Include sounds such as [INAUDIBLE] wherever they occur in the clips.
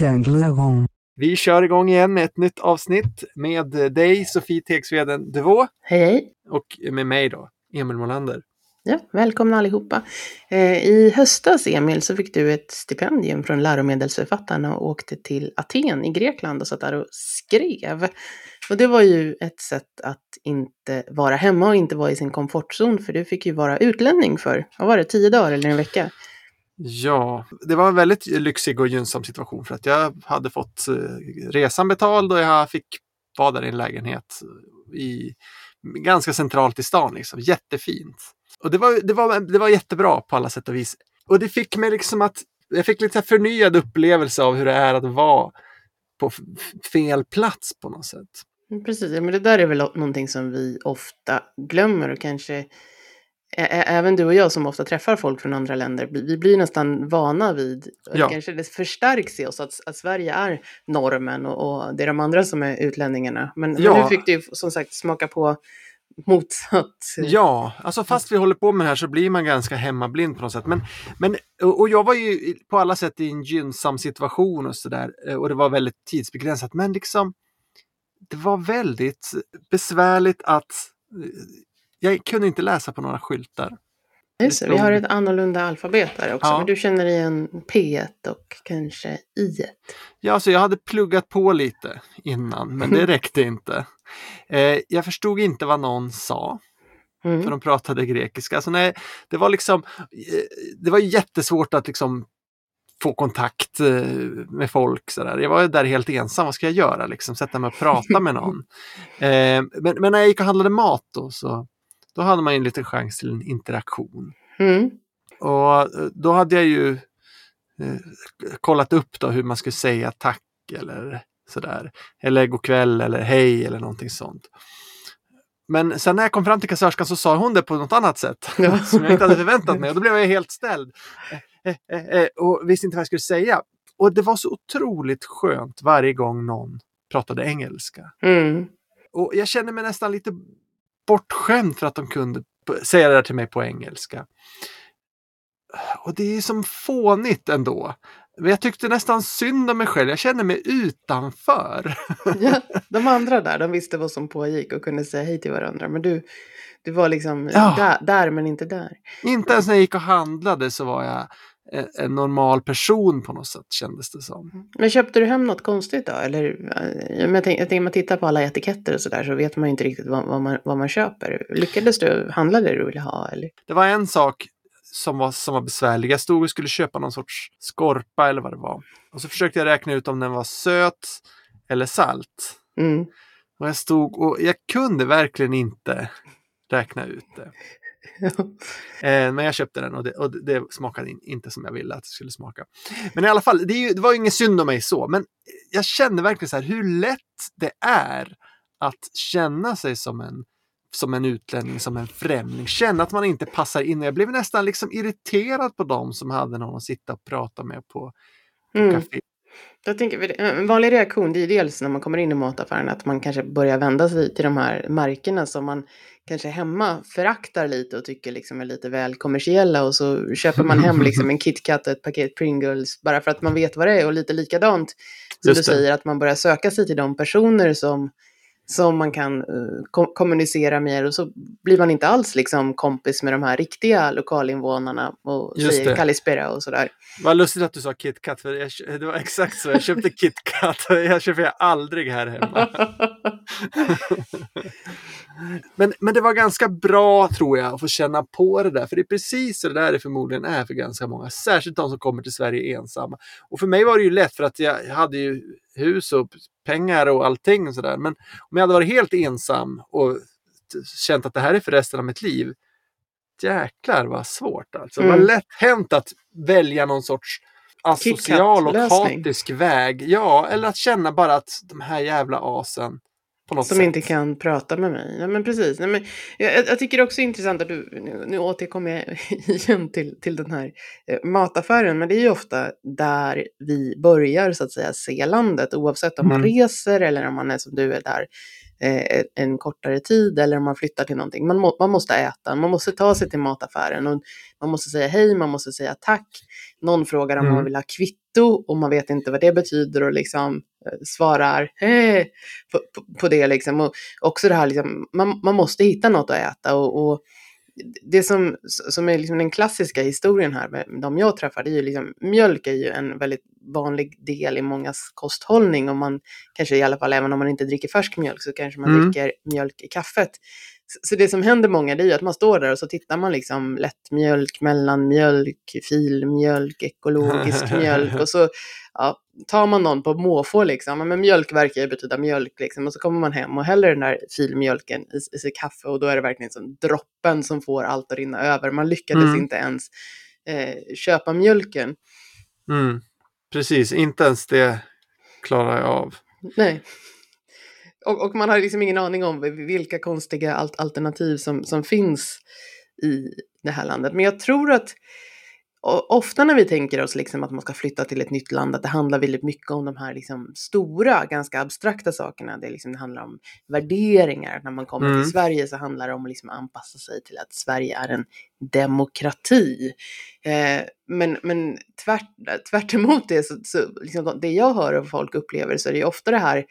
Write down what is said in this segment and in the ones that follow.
igång. Vi kör igång igen med ett nytt avsnitt med dig, Sofie Tegsveden Devå, Hej hej! och med mig då, Emil Molander. Ja, välkomna allihopa. Eh, I höstas, Emil, så fick du ett stipendium från läromedelsförfattarna och åkte till Aten i Grekland och satt där och skrev. Och det var ju ett sätt att inte vara hemma och inte vara i sin komfortzon, för du fick ju vara utlänning för, vad var det, tio dagar eller en vecka? Ja, det var en väldigt lyxig och gynnsam situation för att jag hade fått eh, resan betald och jag fick vara där i en lägenhet eh, i, ganska centralt i stan. Liksom. Jättefint. Och det var, det, var, det var jättebra på alla sätt och vis. Och det fick mig liksom att, jag fick lite förnyad upplevelse av hur det är att vara på fel plats på något sätt. Precis, men det där är väl någonting som vi ofta glömmer och kanske även du och jag som ofta träffar folk från andra länder, vi blir nästan vana vid, Ja. kanske det förstärks i oss att, att Sverige är normen och, och det är de andra som är utlänningarna. Men, men Ja. nu fick du som sagt smaka på motsatt. Ja, alltså fast vi håller på med det här så blir man ganska hemmablind på något sätt. Men, men, och jag var ju på alla sätt i en gynnsam situation och sådär. eh, Och det var väldigt tidsbegränsat. Men liksom, det var väldigt besvärligt att eh, jag kunde inte läsa på några skyltar. Just det, vi har ett annorlunda alfabet där också, Ja. men du känner igen P1 och kanske I1. Ja, alltså jag hade pluggat på lite innan, men det räckte inte. Eh, jag förstod inte vad någon sa. för Mm. de pratade grekiska. Så nej, det var liksom, eh, det var jättesvårt att liksom få kontakt eh, med folk. Så där. Jag var där helt ensam, vad ska jag göra? Liksom, sätta mig och prata med någon. [LAUGHS] Eh, men, men när jag gick och handlade mat då, så då hade man ju en liten chans till en interaktion. Mm. Och eh, då hade jag ju eh, kollat upp då hur man skulle säga tack eller sådär. Eller god kväll eller hej eller någonting sånt. Men sen när jag kom fram till kassörskan så sa hon det på något annat sätt. [LAUGHS] Ja. som jag inte hade förväntat mig. Och då blev jag helt ställd. Eh, eh, eh, eh, och visste inte vad jag skulle säga. Och det var så otroligt skönt varje gång någon pratade engelska. Mm. Och jag kände mig nästan lite bortskämd för att de kunde säga det där till mig på engelska. Och det är som fånigt ändå. Men jag tyckte nästan synd om mig själv. Jag kände mig utanför. [LAUGHS] Ja, [LAUGHS] de andra där, de visste vad som pågick och kunde säga hej till varandra. Men du, du var liksom Ja. där, där men inte där. Inte ens när jag gick och handlade så var jag en, en normal person på något sätt kändes det som. Men köpte du hem något konstigt då? Eller, eh, jag tänker man tittar på alla etiketter och sådär så vet man ju inte riktigt vad, vad, man, vad man köper. Lyckades du handla det du ville ha? Eller? Det var en sak som var, som var besvärlig. Jag stod och skulle köpa någon sorts skorpa eller vad det var. Och så försökte jag räkna ut om den var söt eller salt. Mm. Och jag stod och jag kunde verkligen inte räkna ut det. [LAUGHS] Eh, men jag köpte den och det, och det smakade in, inte som jag ville att det skulle smaka. Men i alla fall, det, ju, det var ju ingen synd om mig så. Men jag kände verkligen så här hur lätt det är att känna sig som en, som en utlänning, som en främling. Känna att man inte passar in. Jag blev nästan liksom irriterad på dem som hade någon att sitta och prata med på, på Mm. café. Jag tänker, en vanlig reaktion det är dels när man kommer in i mataffären att man kanske börjar vända sig till de här märkena som man kanske hemma föraktar lite och tycker liksom är lite väl kommersiella och så köper man hem liksom en KitKat och ett paket Pringles bara för att man vet vad det är och lite likadant som Just du det. säger att man börjar söka sig till de personer som som man kan eh, ko- kommunicera med och så blir man inte alls liksom kompis med de här riktiga lokalinvånarna och Just säger det. Kalispera och sådär. Vad lustigt att du sa KitKat, för jag, [LAUGHS] det var exakt så. Jag köpte KitKat. Jag köper jag aldrig här hemma. [LAUGHS] Men, men det var ganska bra tror jag att få känna på det där. För det är precis så det där det förmodligen är för ganska många. Särskilt de som kommer till Sverige ensamma. Och för mig var det ju lätt för att jag hade ju hus och pengar och allting. Och så där. Men om jag hade varit helt ensam och känt att det här är för resten av mitt liv. Jäklar vad svårt alltså. Mm. lätt hänt att välja någon sorts asocial och hatisk väg. Ja, eller att känna bara att de här jävla asen Som sätt. inte kan prata med mig. Nej, men precis. Nej, men jag, jag- tycker det också är intressant att du, nu, nu återkommer jag [LAUGHS] igen till, till den här eh, mataffären, men det är ju ofta där vi börjar så att säga se landet, oavsett om man Mm. reser eller om man är som du är där eh, en kortare tid eller om man flyttar till någonting. Man, må, man måste äta, man måste ta sig till mataffären och man måste säga hej, man måste säga tack. Någon frågar om Mm. man vill ha kvitto och man vet inte vad det betyder och liksom eh, svarar hej på, på, på, det liksom. Och också det här liksom, man, man måste hitta något att äta och, och det som, som är liksom den klassiska historien här med de jag träffar, det är ju liksom, mjölk är ju en väldigt vanlig del i mångas kosthållning och man kanske i alla fall, även om man inte dricker färsk mjölk, så kanske man mm. dricker mjölk i kaffet. Så det som händer många det är ju att man står där och så tittar man liksom lättmjölk, mellanmjölk, filmjölk, ekologisk [LAUGHS] mjölk och så ja, tar man någon på måfå liksom. Men mjölk verkar ju betyda mjölk liksom. Och så kommer man hem och häller den där filmjölken i, i sitt kaffe och då är det verkligen som droppen som får allt att rinna över. Man lyckades mm. inte ens eh, köpa mjölken. Mm. Precis, inte ens det klarar jag av. Nej. Och, och, man har liksom ingen aning om vilka konstiga alternativ som, som finns i det här landet. Men jag tror att ofta när vi tänker oss liksom att man ska flytta till ett nytt land, att det handlar väldigt mycket om de här liksom stora, ganska abstrakta sakerna. Det, liksom, det handlar om värderingar. När man kommer mm. till Sverige så handlar det om att liksom anpassa sig till att Sverige är en demokrati. Eh, men men tvärt, tvärt det, så, så liksom, det jag hör och folk upplever så är det ofta det här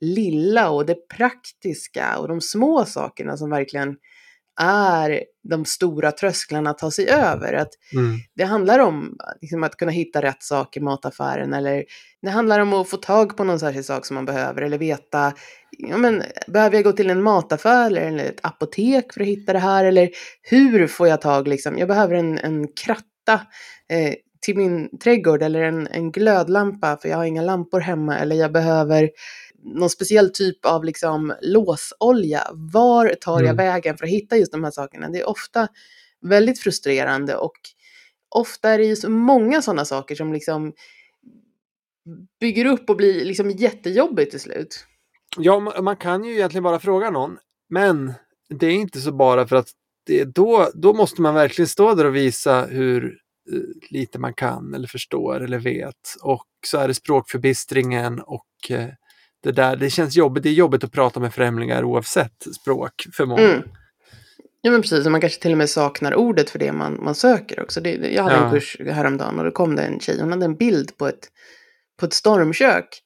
lilla och det praktiska och de små sakerna som verkligen är de stora trösklarna att ta sig över. Att mm. Det handlar om liksom, att kunna hitta rätt sak i mataffären eller det handlar om att få tag på någon särskild sak som man behöver eller veta, ja, men, behöver jag gå till en mataffär eller ett apotek för att hitta det här eller hur får jag tag, liksom, jag behöver en, en kratta eh, till min trädgård eller en, en glödlampa för jag har inga lampor hemma eller jag behöver någon speciell typ av liksom låsolja. Var tar jag mm. vägen för att hitta just de här sakerna? Det är ofta väldigt frustrerande och ofta är det ju så många sådana saker som liksom bygger upp och blir liksom jättejobbigt till slut. Ja, man kan ju egentligen bara fråga någon, men det är inte så bara för att det, då, då måste man verkligen stå där och visa hur eh, lite man kan eller förstår eller vet. Och så är det språkförbistringen och eh, det där, det känns jobbigt. Det är jobbigt att prata med främlingar oavsett språk för många. Mm. Ja men precis, och man kanske till och med saknar ordet för det man, man söker också. Det, jag hade ja. en kurs häromdagen och då kom det en tjej, hon hade en bild på ett, på ett stormkök.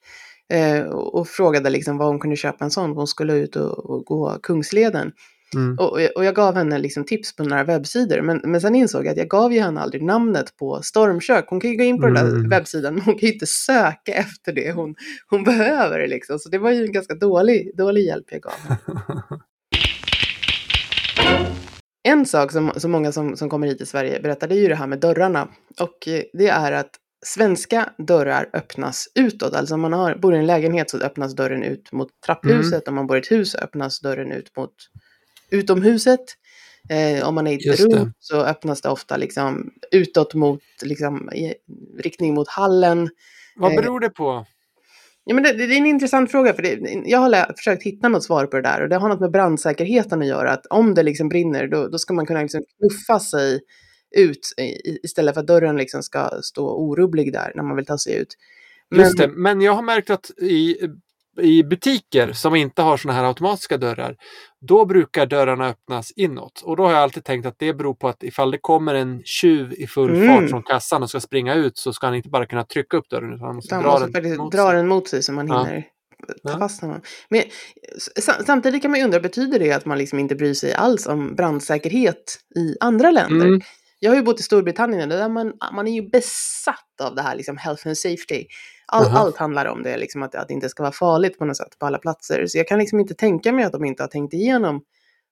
Eh, och, och, frågade liksom vad hon kunde köpa en sån, hon skulle ut och, och gå Kungsleden. Mm. Och, och, jag gav henne liksom tips på några webbsidor. Men, men sen insåg jag att jag gav ju henne aldrig namnet på stormkök. Hon kan ju gå in på mm. den där mm. webbsidan [LAUGHS] men hon kan ju inte söka efter det hon, hon behöver. Liksom. Så det var ju en ganska dålig, dålig hjälp jag gav henne. [LAUGHS] en sak som, som många som, som kommer hit till Sverige berättar det är ju det här med dörrarna. Och eh, det är att svenska dörrar öppnas utåt. Alltså om man har, bor i en lägenhet så öppnas dörren ut mot trapphuset. Mm. Om man bor i ett hus så öppnas dörren ut mot utomhuset. Eh, om man är i ett rum så öppnas det ofta liksom utåt mot, liksom, i riktning mot hallen. Vad eh, beror det på? Ja, men det, det, är en intressant fråga, för det, jag har försökt hitta något svar på det där och det har något med brandsäkerheten att göra. Att om det liksom brinner, då, då ska man kunna liksom knuffa sig ut istället för att dörren liksom ska stå orubblig där när man vill ta sig ut. Men, Just det, men jag har märkt att i i butiker som inte har sådana här automatiska dörrar, då brukar dörrarna öppnas inåt. Och då har jag alltid tänkt att det beror på att ifall det kommer en tjuv i full mm. fart från kassan och ska springa ut så ska han inte bara kunna trycka upp dörren utan han måste, dra, måste den mot dra den mot sig så man hinner ja. ta fast honom. Men samtidigt kan man ju undra, betyder det att man liksom inte bryr sig alls om brandsäkerhet i andra länder? Mm. Jag har ju bott i Storbritannien där man, man är ju besatt av det här liksom health and safety. All, uh -huh. Allt handlar om det, liksom att, att det inte ska vara farligt på något sätt på alla platser. Så jag kan liksom inte tänka mig att de inte har tänkt igenom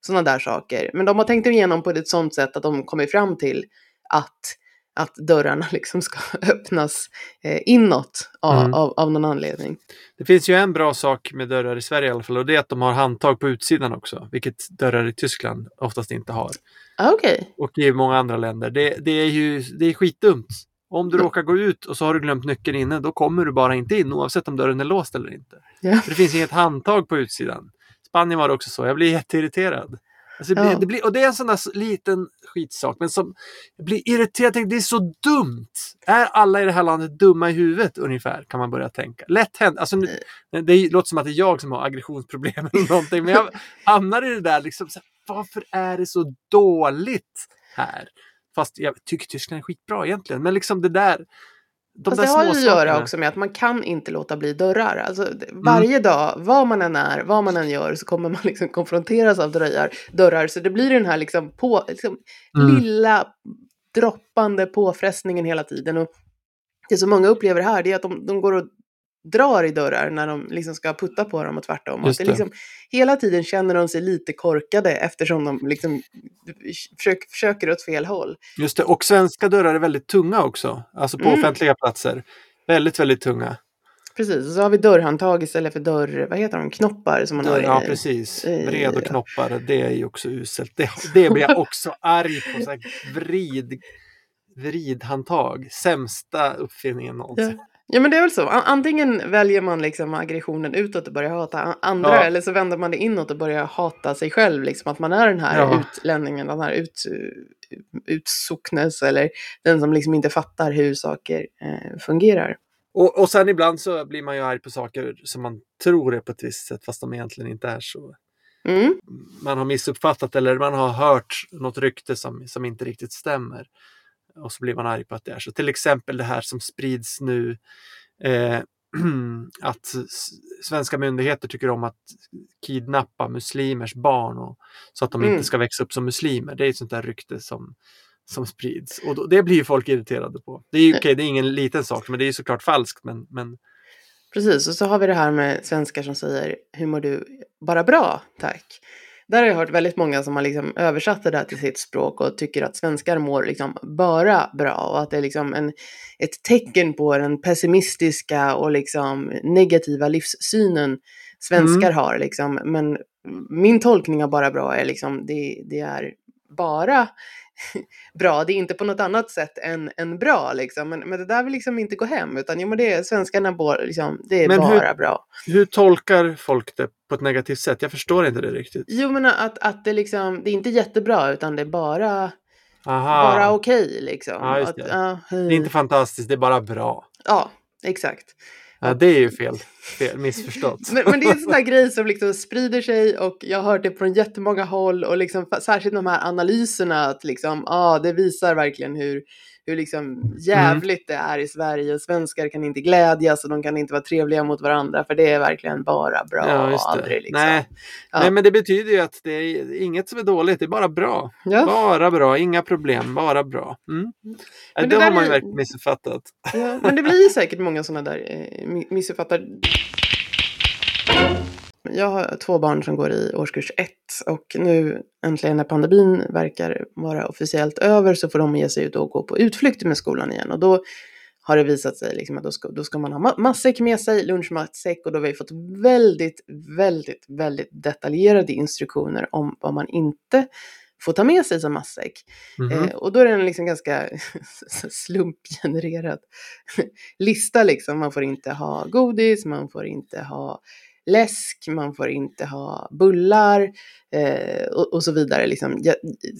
sådana där saker. Men de har tänkt igenom på ett sådant sätt att de kommer fram till att, att dörrarna [LAUGHS] liksom ska öppnas eh, inåt av, mm. av, av, någon anledning. Det finns ju en bra sak med dörrar i Sverige i alla fall och det är att de har handtag på utsidan också, vilket dörrar i Tyskland oftast inte har. Ah, okay. Och i många andra länder. Det, det är ju det är skitdumt. Om du råkar gå ut och så har du glömt nyckeln inne, då kommer du bara inte in oavsett om dörren är låst eller inte. Ja. För det finns inget handtag på utsidan. Spanien var det också så, jag blir jätteirriterad. Alltså det, blir, ja. det blir, och det är en sån där liten skitsak, men som blir irriterad. Det är så dumt. Är alla i det här landet dumma i huvudet ungefär? Kan man börja tänka. Lätt hänt. Alltså, det låter som att det är jag som har aggressionsproblem [LAUGHS] eller någonting, men jag hamnar i det där liksom. Så, varför är det så dåligt här? Fast jag tycker Tyskland är skitbra egentligen. Men liksom det där. De Fast det har ju att göra också med att man kan inte låta bli dörrar. Alltså, det- varje dag, vad man än är, vad man än gör, så kommer man [LAUGHS] liksom konfronteras av dörrar. dörrar. Så det blir den här liksom på, liksom, Mm. lilla droppande påfrestningen hela tiden. Och det som många upplever här, det är att de, de går och drar i dörrar när de liksom ska putta på dem och tvärtom. Just Att det liksom, hela tiden känner de sig lite korkade eftersom de liksom försöker, försöker åt fel håll. Just det, och svenska dörrar är väldigt tunga också. Alltså på Mm. offentliga platser. Väldigt, väldigt tunga. Precis, och så har vi dörrhandtag istället för dörr, vad heter de, knoppar som man har. Dörr, i- ja, precis. eh, Vred och knoppar, det är ju också uselt. Det, det blir jag också [LAUGHS] arg på. Så här, vrid, vridhandtag, sämsta uppfinningen någonsin. Ja. Ja men det är väl så, An- antingen väljer man liksom aggressionen utåt och börjar hata andra Ja. eller så vänder man det inåt och börjar hata sig själv. Liksom, att man är den här Ja. utlänningen, den här ut, utsocknes eller den som liksom inte fattar hur saker eh, fungerar. Och, och sen ibland så blir man ju arg på saker som man tror är på ett visst sätt fast de egentligen inte är så. Mm. Man har missuppfattat eller man har hört något rykte som, som inte riktigt stämmer. Och så blir man arg på att det är så. Till exempel det här som sprids nu eh, [CLEARS THROAT] att svenska myndigheter tycker om att kidnappa muslimers barn och, så att de Mm. inte ska växa upp som muslimer. Det är ett sånt där rykte som, som sprids och då, det blir folk irriterade på. Det är ju okej, det är ingen liten sak, men det är såklart falskt. Men, men Precis, och så har vi det här med svenskar som säger hur mår du? Bara bra, tack. Där har jag hört väldigt många som har liksom översatt det där till sitt språk och tycker att svenskar mår liksom bara bra och att det är liksom en, ett tecken på den pessimistiska och liksom negativa livssynen svenskar har. Liksom. Men min tolkning av bara bra är liksom det, det är bara [LAUGHS] bra. Det är inte på något annat sätt än, än bra liksom. Men, men det där vill liksom inte gå hem utan jo, men det är svenskarna bor, liksom, det är Men hur- bara bra. hur tolkar folk det på ett negativt sätt? Jag förstår inte det riktigt. Jo men att, att det liksom, det är inte jättebra utan det är bara, Aha, bara okej liksom. Ja, just att, det. ja, det är inte fantastiskt, det är bara bra. ja, exakt. Ja, det är ju fel, fel missförstått. Men, men det är en sån där grej som liksom sprider sig och jag har hört det från jättemånga håll och liksom, särskilt de här analyserna att liksom, ah, det visar verkligen hur, hur liksom jävligt det är i Sverige svenskar kan inte glädjas och de kan inte vara trevliga mot varandra för det är verkligen bara bra Ja, aldrig liksom. Nej, Ja. nej, men det betyder ju att det är inget som är dåligt, det är bara bra. Ja. Bara bra, inga problem, bara bra. Mm. Men det, det har man ju verkligen missuppfattat. Ja, men det blir ju säkert många sådana där eh, mi- missuppfattar. Jag har två barn som går i årskurs ett och nu äntligen när pandemin verkar vara officiellt över så får de ge sig ut och gå på utflykter med skolan igen. Och då har det visat sig liksom att då ska, då ska man ha ma- matsäck med sig, lunchmatsäck och då har vi fått väldigt, väldigt, väldigt detaljerade instruktioner om vad man inte får ta med sig som matsäck. Mhm. Eh, och då är det en liksom ganska [LAUGHS] slumpgenererad lista. Liksom. Man får inte ha godis, man får inte ha läsk, man får inte ha bullar eh, och, och så vidare. Liksom. Ja,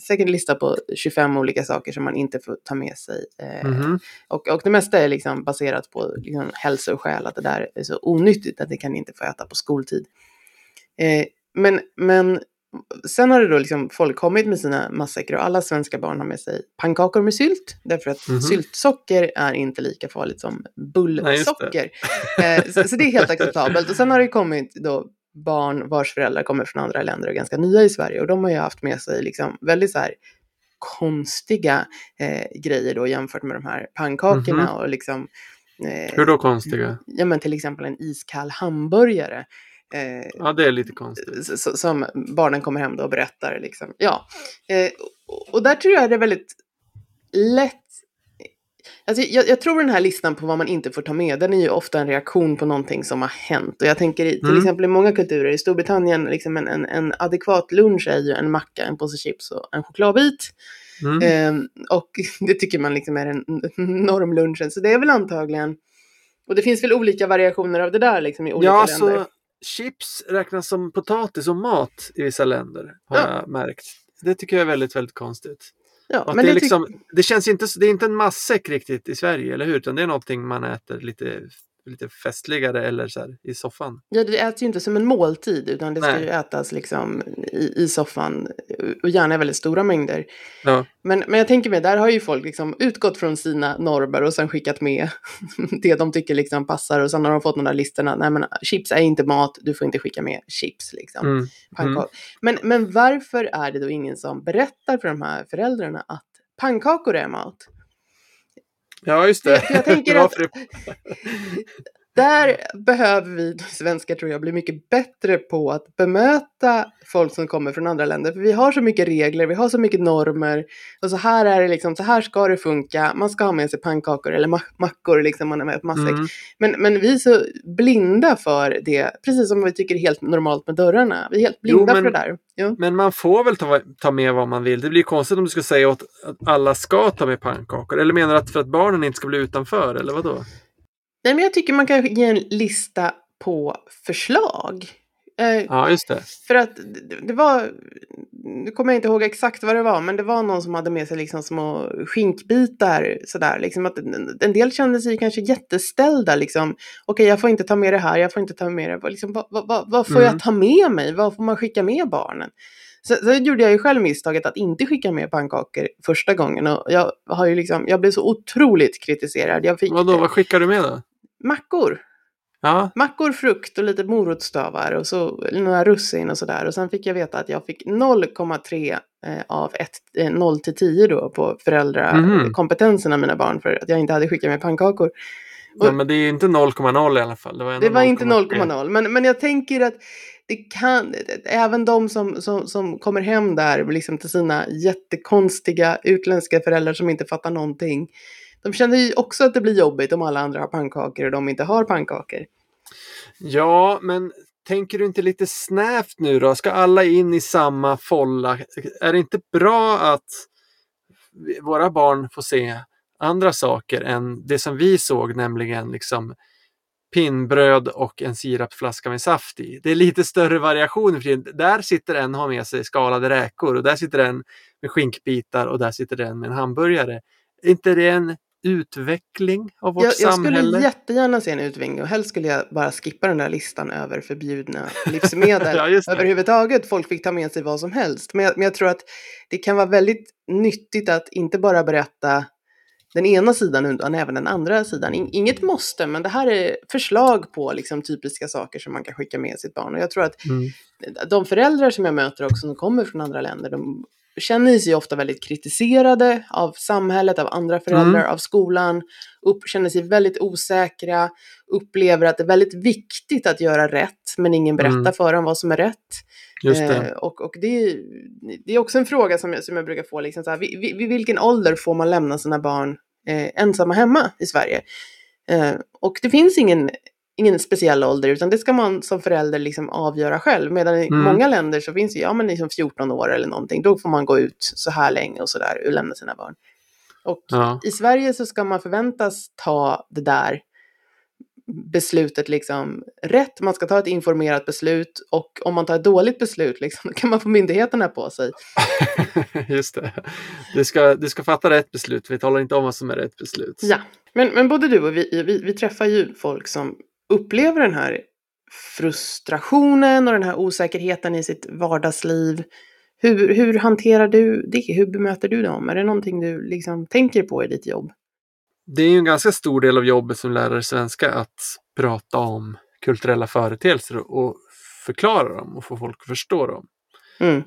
säkert en lista på 25 olika saker som man inte får ta med sig. Eh, Mhm. och, och det mesta är liksom baserat på liksom, hälsa och själ, att det där är så onyttigt att det kan inte få äta på skoltid. Eh, men, men sen har det då liksom folk kommit med sina matsäckar och alla svenska barn har med sig pannkakor med sylt. Därför att Mhm. syltsocker är inte lika farligt som Nej, just det. bullsocker. eh, så, så det är helt acceptabelt. Och sen har det kommit då barn vars föräldrar kommer från andra länder och är ganska nya i Sverige. Och de har ju haft med sig liksom väldigt så här konstiga eh, grejer då jämfört med de här pannkakorna Mhm. och liksom eh, Hur då konstiga? ja, men till exempel en iskall hamburgare. Eh, Ja, det är lite konstigt. som barnen kommer hem då och berättar. Liksom. Ja. Eh, och- där tror jag det är väldigt lätt. Alltså, jag, jag tror den här listan på vad man inte får ta med, den är ju ofta en reaktion på någonting som har hänt. Och jag tänker i, till Mm. exempel i många kulturer, i Storbritannien, liksom en, en, en adekvat lunch är ju en macka, en påse chips och en chokladbit. Mm. Ehm, och [LAUGHS] det tycker man liksom är den [LAUGHS] normlunchen. Så det är väl antagligen, och det finns väl olika variationer av det där liksom i olika Ja, länder. så chips räknas som potatis och mat i vissa länder, har Ja. jag märkt. Det tycker jag är väldigt, väldigt konstigt. ja, men det, är det liksom, det känns inte, det är inte en matsäck riktigt i Sverige, eller hur? Utan det är någonting man äter lite lite festligare eller så här, i soffan. Ja, det äts ju inte som en måltid utan det ska Nej. ju ätas liksom i, i soffan och gärna i väldigt stora mängder. Ja, Men, men jag tänker mig, där har ju folk liksom utgått från sina normer och sen skickat med [LAUGHS] det de tycker liksom passar och sen har de fått de där listorna. Nej men chips är inte mat, du får inte skicka med chips liksom. mm. Pannkak- Men, men varför är det då ingen som berättar för de här föräldrarna att pannkakor är mat? Ja just det. Jag tänker att- Där behöver vi svenskar tror jag bli mycket bättre på att bemöta folk som kommer från andra länder. För vi har så mycket regler, vi har så mycket normer. Och så här är det liksom, så här ska det funka. Man ska ha med sig pannkakor eller ma- mackor liksom, man är med på matsäck. Mm. Men, men vi är så blinda för det, precis som vi tycker är helt normalt med dörrarna. Vi är helt Jo, blinda men- för det där. Jo. Men man får väl ta, ta med vad man vill. Det blir konstigt om du ska säga åt att alla ska ta med pannkakor. Eller menar du att för att barnen inte ska bli utanför, eller vad då? Nej, men jag tycker man kan ge en lista på förslag. Eh, Ja, just det. För att det, var, nu kommer jag inte ihåg exakt vad det var, men det var någon som hade med sig liksom små skinkbitar sådär. Liksom att en, del kände sig kanske jätteställda liksom. Okej, jag får inte ta med det här, jag får inte ta med det. Vad- Liksom, vad, vad, vad, får Mm. jag ta med mig? Vad får man skicka med barnen? Så, så gjorde jag ju själv misstaget att inte skicka med pannkakor första gången. Och jag, har ju liksom, jag blev så otroligt kritiserad. Jag fick Vadå, vad skickar du med då? Mackor. Ja, Mackor, frukt och lite morotsstavar och så några russin och sådär. Och sen fick jag veta att jag fick 0,3 eh, av 1, eh, 0 till 10 då på föräldrakompetensen av mina barn för att jag inte hade skickat med pannkakor. ja men det är inte 0,0 i alla fall. Det var, Det var inte 0,3. 0,0 men, men jag tänker att det kan, även de som, som, som kommer hem där liksom till sina jättekonstiga utländska föräldrar som inte fattar någonting. De känner ju också att det blir jobbigt om alla andra har pannkakor och de inte har pannkakor. Ja, men tänker du inte lite snävt nu då? Ska alla in i samma folla? Är det inte bra att våra barn får se andra saker än det som vi såg, nämligen liksom pinnbröd och en sirapsflaska med saft i. Det är lite större variation. För där sitter en och har med sig skalade räkor och där sitter en med skinkbitar och där sitter en med en hamburgare. Är inte det en utveckling av vårt Jag, jag samhälle? skulle jättegärna se en utveckling och helst skulle jag bara skippa den där listan över förbjudna livsmedel. [LAUGHS] Ja. Överhuvudtaget, folk fick ta med sig vad som helst. Men jag, men jag tror att det kan vara väldigt nyttigt att inte bara berätta den ena sidan utan även den andra sidan. In, inget måste, men det här är förslag på liksom, typiska saker som man kan skicka med sitt barn. Och jag tror att Mm. de föräldrar som jag möter också som kommer från andra länder, de känner sig ofta väldigt kritiserade av samhället, av andra föräldrar, av skolan, upp, känner sig väldigt osäkra, upplever att det är väldigt viktigt att göra rätt, men ingen berättar Mm. för dem vad som är rätt. Just det. Eh, och och det, är, det är också en fråga som jag, som jag brukar få, liksom så här, vid, vid, vid vilken ålder får man lämna sina barn eh, ensamma hemma i Sverige? Eh, och det finns ingen, ingen speciell ålder, utan det ska man som förälder liksom avgöra själv. Medan i Mm. många länder så finns det, ja men liksom 14 år eller någonting, då får man gå ut så här länge och så där och lämna sina barn. Och Ja. i Sverige så ska man förväntas ta det där beslutet liksom rätt. Man ska ta ett informerat beslut och om man tar ett dåligt beslut liksom, då kan man få myndigheterna på sig. [LAUGHS] Just det. Du ska, du ska fatta rätt beslut. Vi talar inte om vad som är rätt beslut. Ja, men, men både du och vi, vi, vi träffar ju folk som upplever den här frustrationen och den här osäkerheten i sitt vardagsliv. Hur, hur hanterar du det? Hur bemöter du dem? Är det någonting du liksom tänker på i ditt jobb? Det är ju en ganska stor del av jobbet som lärare svenska att prata om kulturella företeelser och förklara dem och få folk att förstå dem. Mm.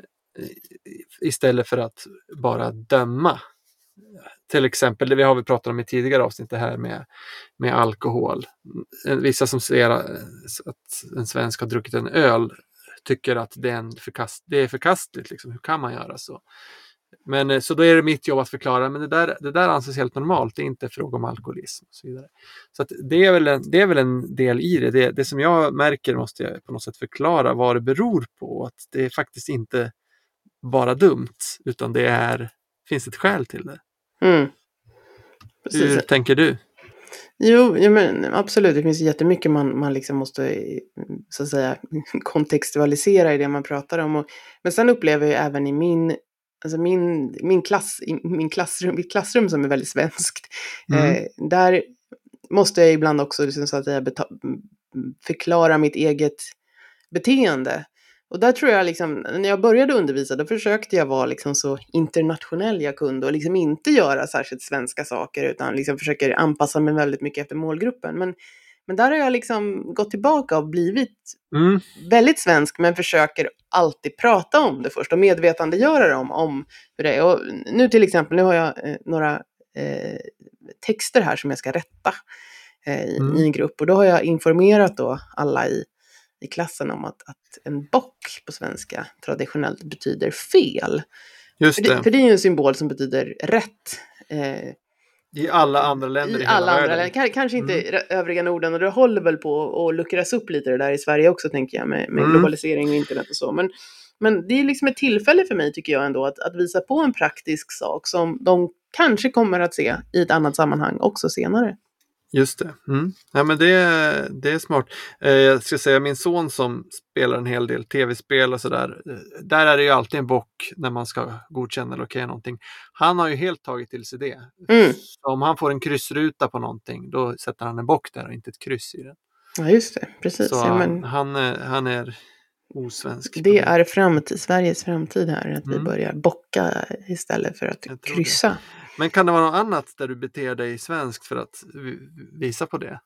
Istället för att bara döma. Till exempel, det vi har vi pratat om i tidigare avsnitt, det här med, med alkohol. Mm, vissa som ser eh, att en svensk har druckit en öl tycker att det är, en förkast, det är förkastligt. Liksom. Hur kan man göra så? Men eh, så då är det mitt jobb att förklara, men det där, det där anses helt normalt. Det är inte fråga om alkoholism och så vidare. Så att det, är väl en, det är väl en del i det. det. Det som jag märker måste jag på något sätt förklara vad det beror på. Att det är faktiskt inte bara dumt, utan det är, finns ett skäl till det. Mm. Hur tänker du? Jo, ja, men absolut. Det finns jättemycket man, man liksom måste så att säga, [LAUGHS] kontextualisera i det man pratar om. Och, men sen upplever jag även i min, alltså min, min, klass, min klassrum, mitt klassrum som är väldigt svenskt, Mm. eh, där måste jag ibland också liksom, så att säga, förklara mitt eget beteende. Och där tror jag liksom, när jag började undervisa, då försökte jag vara liksom så internationell jag kunde och liksom inte göra särskilt svenska saker, utan liksom försöker anpassa mig väldigt mycket efter målgruppen. Men, men där har jag liksom gått tillbaka och blivit mm. väldigt svensk, men försöker alltid prata om det först och medvetandegöra dem om hur det är. Och nu till exempel, nu har jag eh, några eh, texter här som jag ska rätta eh, i, mm. i en grupp och då har jag informerat då alla i i klassen om att, att en bock på svenska traditionellt betyder fel. Just det. För, det, för det är ju en symbol som betyder rätt. Eh, I alla andra länder i, i alla andra världen. Länder. Kanske inte mm. övriga Norden och det håller väl på att luckras upp lite det där i Sverige också tänker jag med, med mm. globalisering och internet och så. Men, men det är liksom ett tillfälle för mig tycker jag ändå att, att visa på en praktisk sak som de kanske kommer att se i ett annat sammanhang också senare. Just det. Mm. Ja, men det, det är smart. Eh, jag ska säga min son som spelar en hel del tv-spel och sådär. Eh, där är det ju alltid en bock när man ska godkänna eller okej någonting. Han har ju helt tagit till sig det. Mm. om han får en kryssruta på någonting då sätter han en bock där och inte ett kryss i den. Ja just det, precis. Så ja, men... han, han är osvensk. Det är framtid, Sveriges framtid här, att mm. vi börjar bocka istället för att kryssa. Det. Men kan det vara något annat där du beter dig svenskt för att visa på det?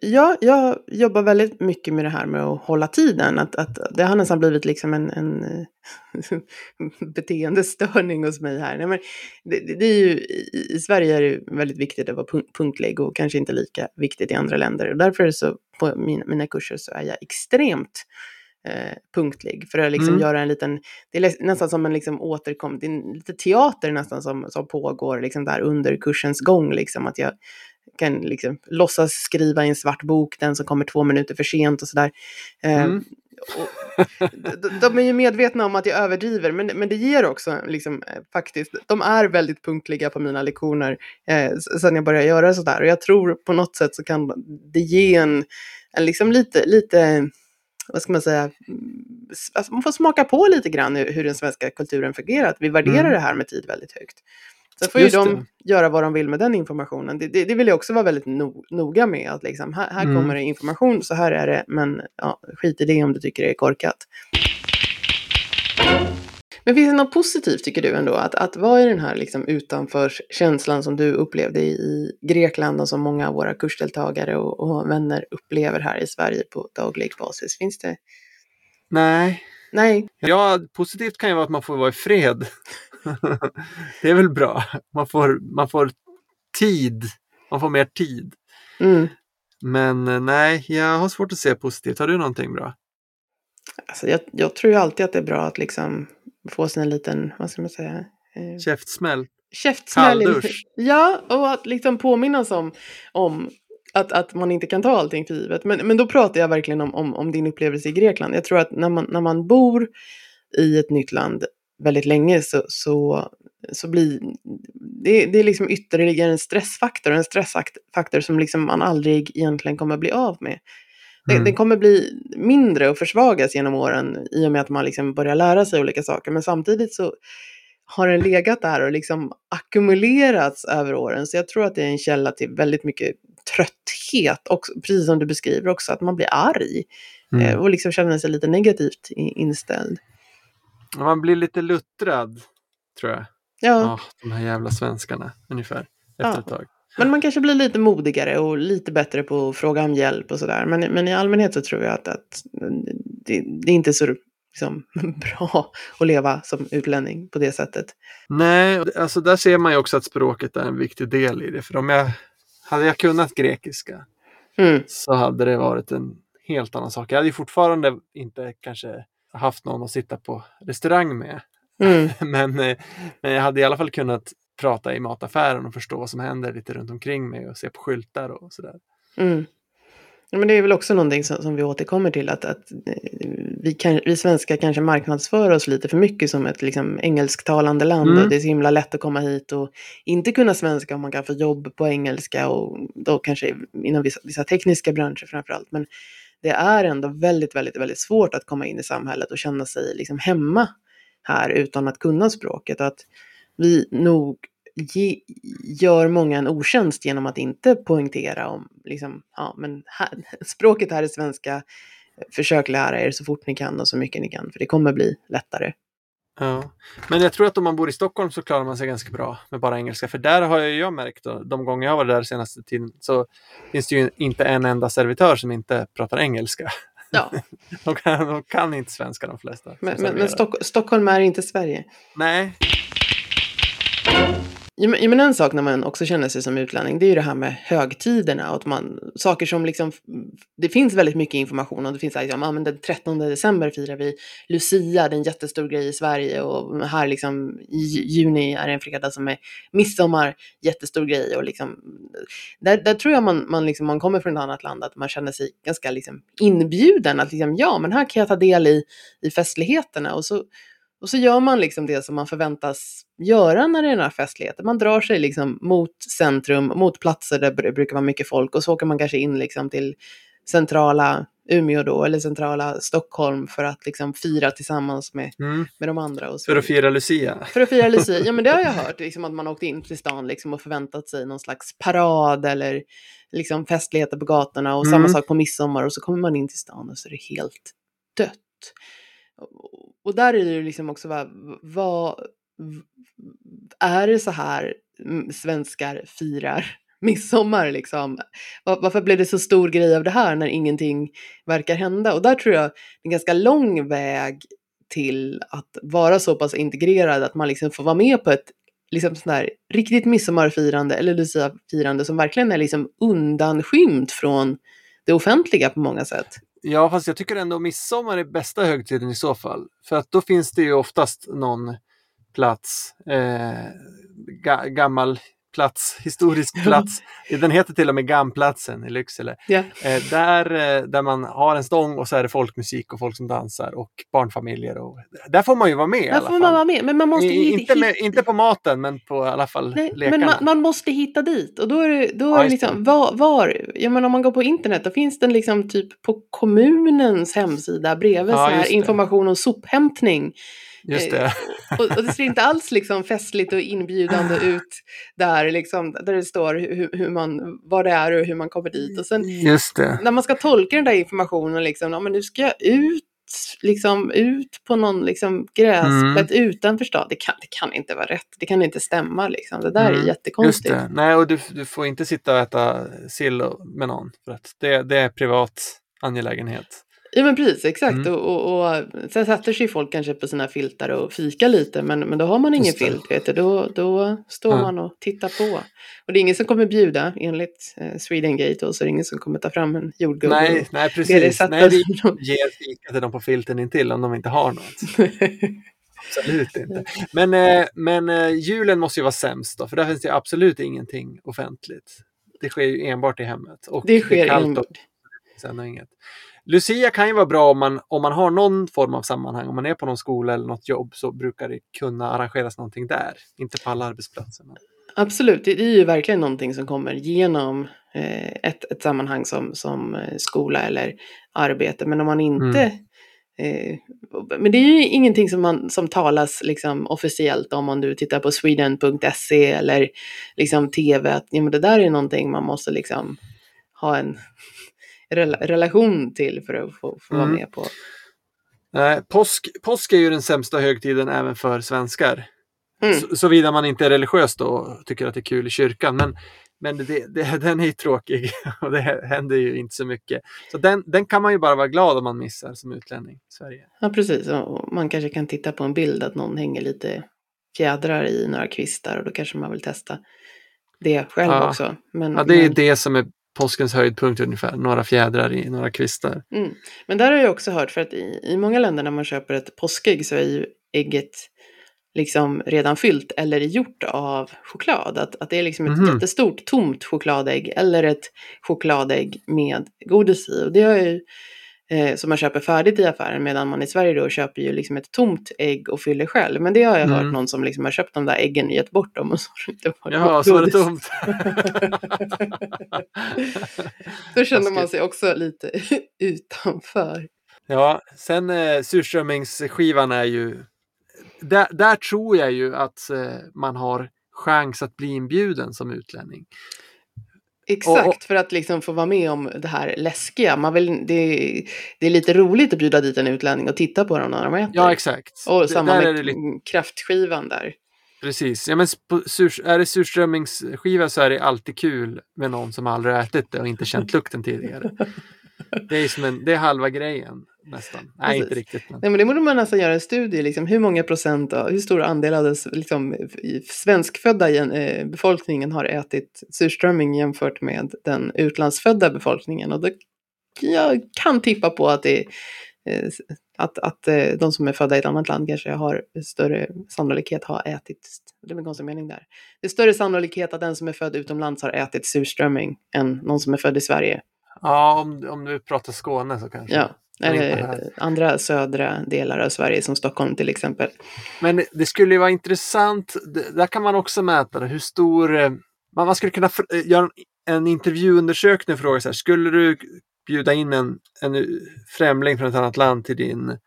Ja, jag jobbar väldigt mycket med det här med att hålla tiden. Att, att det har nästan blivit liksom en, en eh, [LAUGHS] beteendestörning hos mig här. Nej, men det, det, är ju, I Sverige är det väldigt viktigt att vara punktlig och kanske inte lika viktigt i andra länder. Och därför är det så, på mina, mina kurser så är jag extremt eh, punktlig. För att liksom mm. göra en liten, det är nästan som en liksom återkom, det är lite teater nästan som, som pågår liksom där under kursens gång. Liksom, att jag kan liksom låtsas skriva i en svart bok, den som kommer två minuter för sent och sådär. Eh, mm. de, de, är ju medvetna om att jag överdriver, men, men det ger också liksom, eh, faktiskt, de är väldigt punktliga på mina lektioner eh, sen jag började göra sådär. Och jag tror på något sätt så kan det ge en, en liksom lite, lite vad ska man säga, alltså man får smaka på lite grann hur den svenska kulturen fungerar. Att vi värderar mm. det här med tid väldigt högt. Sen får ju de göra vad de vill med den informationen. Det, det, det vill jag också vara väldigt no, noga med. Att liksom, här, här mm. kommer det information, så här är det, men ja, skit i det om du tycker det är korkat. Men finns det något positivt tycker du ändå? Att, att vara i den här liksom utanför känslan som du upplevde i Grekland och som många av våra kursdeltagare och, och vänner upplever här i Sverige på daglig basis. Finns det? Nej. Nej. Ja, positivt kan ju vara att man får vara i fred. [LAUGHS] det är väl bra. Man får, man får tid. Man får mer tid. Mm. Men eh, nej, jag har svårt att se positivt. Har du någonting bra? Alltså jag, jag tror ju alltid att det är bra att liksom få sig en liten, vad ska man säga? Eh, Käftsmäll. Käftsmäll. Kalldusch. Ja, och att liksom påminnas om, om att, att man inte kan ta allting för givet. Men, men då pratar jag verkligen om, om, om din upplevelse i Grekland. Jag tror att när man, när man bor i ett nytt land väldigt länge så, så, så blir det, det är liksom ytterligare en stressfaktor. En stressfaktor som liksom man aldrig egentligen kommer bli av med. Mm. Den, kommer bli mindre och försvagas genom åren i och med att man liksom börjar lära sig olika saker. Men samtidigt så har den legat där och liksom ackumulerats över åren. Så jag tror att det är en källa till väldigt mycket trötthet, också, precis som du beskriver också, att man blir arg mm. Eh, och liksom känner sig lite negativt inställd. Man blir lite luttrad, tror jag. Ja. Oh, de här jävla svenskarna, ungefär, efter ja. ett tag. Men man kanske blir lite modigare och lite bättre på att fråga om hjälp och sådär. Men, men i allmänhet så tror jag att, att det, det är inte så liksom, [LAUGHS] bra att leva som utlänning på det sättet. Nej, alltså där ser man ju också att språket är en viktig del i det. För om jag hade jag kunnat grekiska mm. så hade det varit en helt annan sak. Jag hade ju fortfarande inte kanske haft någon att sitta på restaurang med. Mm. [LAUGHS] men, eh, men jag hade i alla fall kunnat prata i mataffären och förstå vad som händer lite runt omkring mig och se på skyltar och sådär. Mm. Men det är väl också någonting som, som vi återkommer till att, att eh, vi, kan, vi svenskar kanske marknadsför oss lite för mycket som ett liksom, engelsktalande land. Mm. Och det är så himla lätt att komma hit och inte kunna svenska om man kan få jobb på engelska och då kanske inom vissa, vissa tekniska branscher framförallt. Men det är ändå väldigt, väldigt, väldigt svårt att komma in i samhället och känna sig liksom hemma här utan att kunna språket. Och att vi nog ge, gör många en otjänst genom att inte poängtera om, liksom, ja men här, [LAUGHS] språket här är svenska, försök lära er så fort ni kan och så mycket ni kan, för det kommer bli lättare. Ja. Men jag tror att om man bor i Stockholm så klarar man sig ganska bra med bara engelska. För där har jag, jag märkt, då, de gånger jag var där senaste tiden, så finns det ju inte en enda servitör som inte pratar engelska. Ja. [LAUGHS] de, kan, de kan inte svenska de flesta. Men, men, men Stock, Stockholm är inte Sverige. Nej, Ja, men en sak när man också känner sig som utlänning, det är ju det här med högtiderna. Och att man, saker som liksom, det finns väldigt mycket information och det finns liksom, ja, men den 13 december firar vi Lucia, det är en jättestor grej i Sverige. Och här liksom i juni är det en fredag som är midsommar, jättestor grej. Och liksom, där, där tror jag man, man, liksom, man kommer från ett annat land, att man känner sig ganska liksom inbjuden. Att liksom, ja, men här kan jag ta del i, i festligheterna. Och så och så gör man liksom det som man förväntas göra när det är den här festligheten. Man drar sig liksom mot centrum, mot platser där det brukar vara mycket folk och så åker man kanske in liksom till centrala Umeå då, eller centrala Stockholm för att liksom fira tillsammans med, mm. med de andra. För att fira Lucia? För att fira Lucia, [LAUGHS] ja men det har jag hört, liksom att man åkt in till stan liksom och förväntat sig någon slags parad eller liksom festligheter på gatorna och mm. samma sak på midsommar och så kommer man in till stan och så är det helt dött. Och där är det ju liksom också vad, vad är det så här svenskar firar [LAUGHS] midsommar liksom? Varför blev det så stor grej av det här när ingenting verkar hända? Och där tror jag det är en ganska lång väg till att vara så pass integrerad att man liksom får vara med på ett liksom sån här riktigt midsommarfirande eller luciafirande som verkligen är liksom undanskymt från det offentliga på många sätt. Ja, fast jag tycker ändå midsommar är bästa högtiden i så fall. För att då finns det ju oftast någon plats, eh, ga gammal plats, historisk plats. Den heter till och med Gamplatsen i Lycksele. Yeah. Där, eh, där man har en stång och så är det folkmusik och folk som dansar och barnfamiljer. Och, där får man ju vara med. Där får man vara med, men man måste I, inte, med, inte på maten, men på i alla fall Nej, lekarna. Men man, man, måste hitta dit och då är det, då är det liksom, var, var, ja men om man går på internet, då finns den liksom typ på kommunens hemsida bredvid ja, så här information om sophämtning. Just det. och, och, det ser inte alls liksom festligt och inbjudande ut där, liksom, där det står hur, hur man, vad det är och hur man kommer dit. Och sen när man ska tolka den där informationen, liksom, ja, men nu ska jag ut liksom ut på någon liksom gräsplätt mm. utanför stan. Det kan, det kan inte vara rätt. Det kan inte stämma. Liksom. Det där mm. är jättekonstigt. Nej, och du, du får inte sitta och äta sill med någon. För att det, det är privat angelägenhet. Ja men precis, exakt. Mm. Och, och, och, sen sätter sig folk kanske på sina filtar och fikar lite men, men då har man ingen filt, vet du. Då, då står ja. man och tittar på. Och det är ingen som kommer bjuda enligt eh, Swedengate och så är det ingen som kommer ta fram en jordgubbe. Nej, nej precis. Det nej, vi ger fika till dem på filten intill om de inte har något. [LAUGHS] absolut inte. Men, eh, men eh, julen måste ju vara sämst då, för där finns det absolut ingenting offentligt. Det sker ju enbart i hemmet. Och det sker det enbart. Sen inget. Lucia kan ju vara bra om man, om man har någon form av sammanhang. Om man är på någon skola eller något jobb så brukar det kunna arrangeras någonting där. Inte på alla arbetsplatser. Absolut, det är ju verkligen någonting som kommer genom eh, ett, ett sammanhang som, som eh, skola eller arbete. Men om man inte mm. Eh, men det är ju ingenting som, man, som talas liksom officiellt om om du tittar på sweden.se eller liksom tv. Att, ja, men det där är någonting man måste liksom ha en rela relation till för att få, få mm. vara med på. Nej, påsk, påsk är ju den sämsta högtiden även för svenskar. Mm. Såvida man inte är religiös då och tycker att det är kul i kyrkan. Men, men det, det, [LAUGHS] den är ju tråkig [LAUGHS] och det händer ju inte så mycket. Så den, den kan man ju bara vara glad om man missar som utlänning i Sverige. Ja, precis. Och man kanske kan titta på en bild att någon hänger lite fjädrar i några kvistar och då kanske man vill testa det själv ja. också. Men, ja, det är men... det som är påskens höjdpunkt ungefär, några fjädrar i några kvistar. Mm. Men där har jag också hört, för att i, i många länder när man köper ett påskägg så är ju ägget liksom redan fyllt eller gjort av choklad. Att, att det är liksom ett mm. jättestort tomt chokladägg eller ett chokladägg med godis i. Och det har ju eh, som man köper färdigt i affären medan man i Sverige då köper ju liksom ett tomt ägg och fyller själv. Men det har jag mm. hört någon som liksom har köpt de där äggen och gett bort dem och så har det varit Ja, så var det tomt. [LAUGHS] då känner man sig också lite [LAUGHS] utanför. Ja, sen eh, surströmmingsskivan är ju där, där tror jag ju att eh, man har chans att bli inbjuden som utlänning. Exakt, och, och, för att liksom få vara med om det här läskiga. Man vill, det, det är lite roligt att bjuda dit en utlänning och titta på dem när de äter. Ja, exakt. Och det, samma med lite... kraftskivan där. Precis, ja, men är det surströmmingsskiva så är det alltid kul med någon som aldrig ätit det och inte känt lukten tidigare. [LAUGHS] Det är, som en, det är halva grejen nästan. Nej, Precis. inte riktigt. Men. Nej, men det borde man nästan göra en studie, liksom, hur många procent, av, hur stor andel av den liksom, svenskfödda eh, befolkningen har ätit surströmming jämfört med den utlandsfödda befolkningen. Och då, jag kan tippa på att det eh, att, att eh, de som är födda i ett annat land kanske har större sannolikhet har ätit, det är en konstig mening där. Det är större sannolikhet att den som är född utomlands har ätit surströmming än någon som är född i Sverige. Ja, om, om du pratar Skåne så kanske. Ja, eller andra södra delar av Sverige som Stockholm till exempel. Men det skulle ju vara intressant, där kan man också mäta det, hur stor, eh, man skulle kunna eh, göra en intervjuundersökning och fråga så här, skulle du bjuda in en, en främling från ett annat land till din,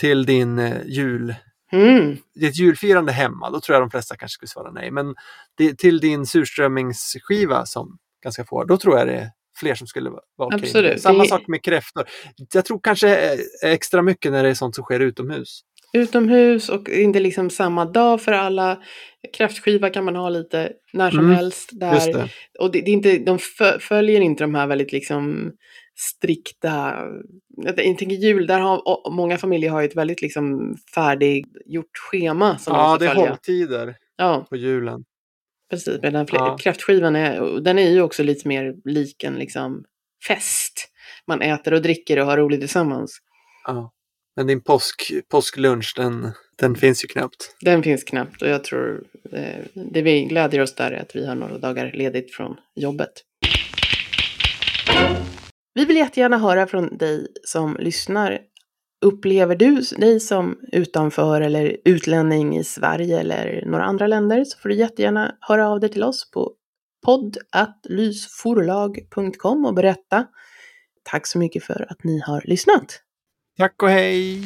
till din eh, jul, mm. ditt julfirande hemma, då tror jag de flesta kanske skulle svara nej. Men det, till din surströmmingsskiva som ganska få, då tror jag det fler som skulle vara okej. Okay. Samma sak med kräftor. Jag tror kanske extra mycket när det är sånt som sker utomhus. Utomhus och inte liksom samma dag för alla. Kräftskiva kan man ha lite när som mm, helst. Där. Det. Och det, det, är inte, de följer inte de här väldigt liksom strikta, jag tänker jul, där har många familjer har ett väldigt liksom färdiggjort schema. Som ja, det är hålltider ja. på julen. Precis, medan ja. kräftskivan är, den är ju också lite mer lik en liksom fest. Man äter och dricker och har roligt tillsammans. Ja. Men din påsk, påsklunch, den, den finns ju knappt. Den finns knappt och jag tror eh, det vi glädjer oss där är att vi har några dagar ledigt från jobbet. Vi vill jättegärna höra från dig som lyssnar. Upplever du dig som utanför eller utlänning i Sverige eller några andra länder så får du jättegärna höra av dig till oss på podd.lysforlag.com och berätta. Tack så mycket för att ni har lyssnat. Tack och hej!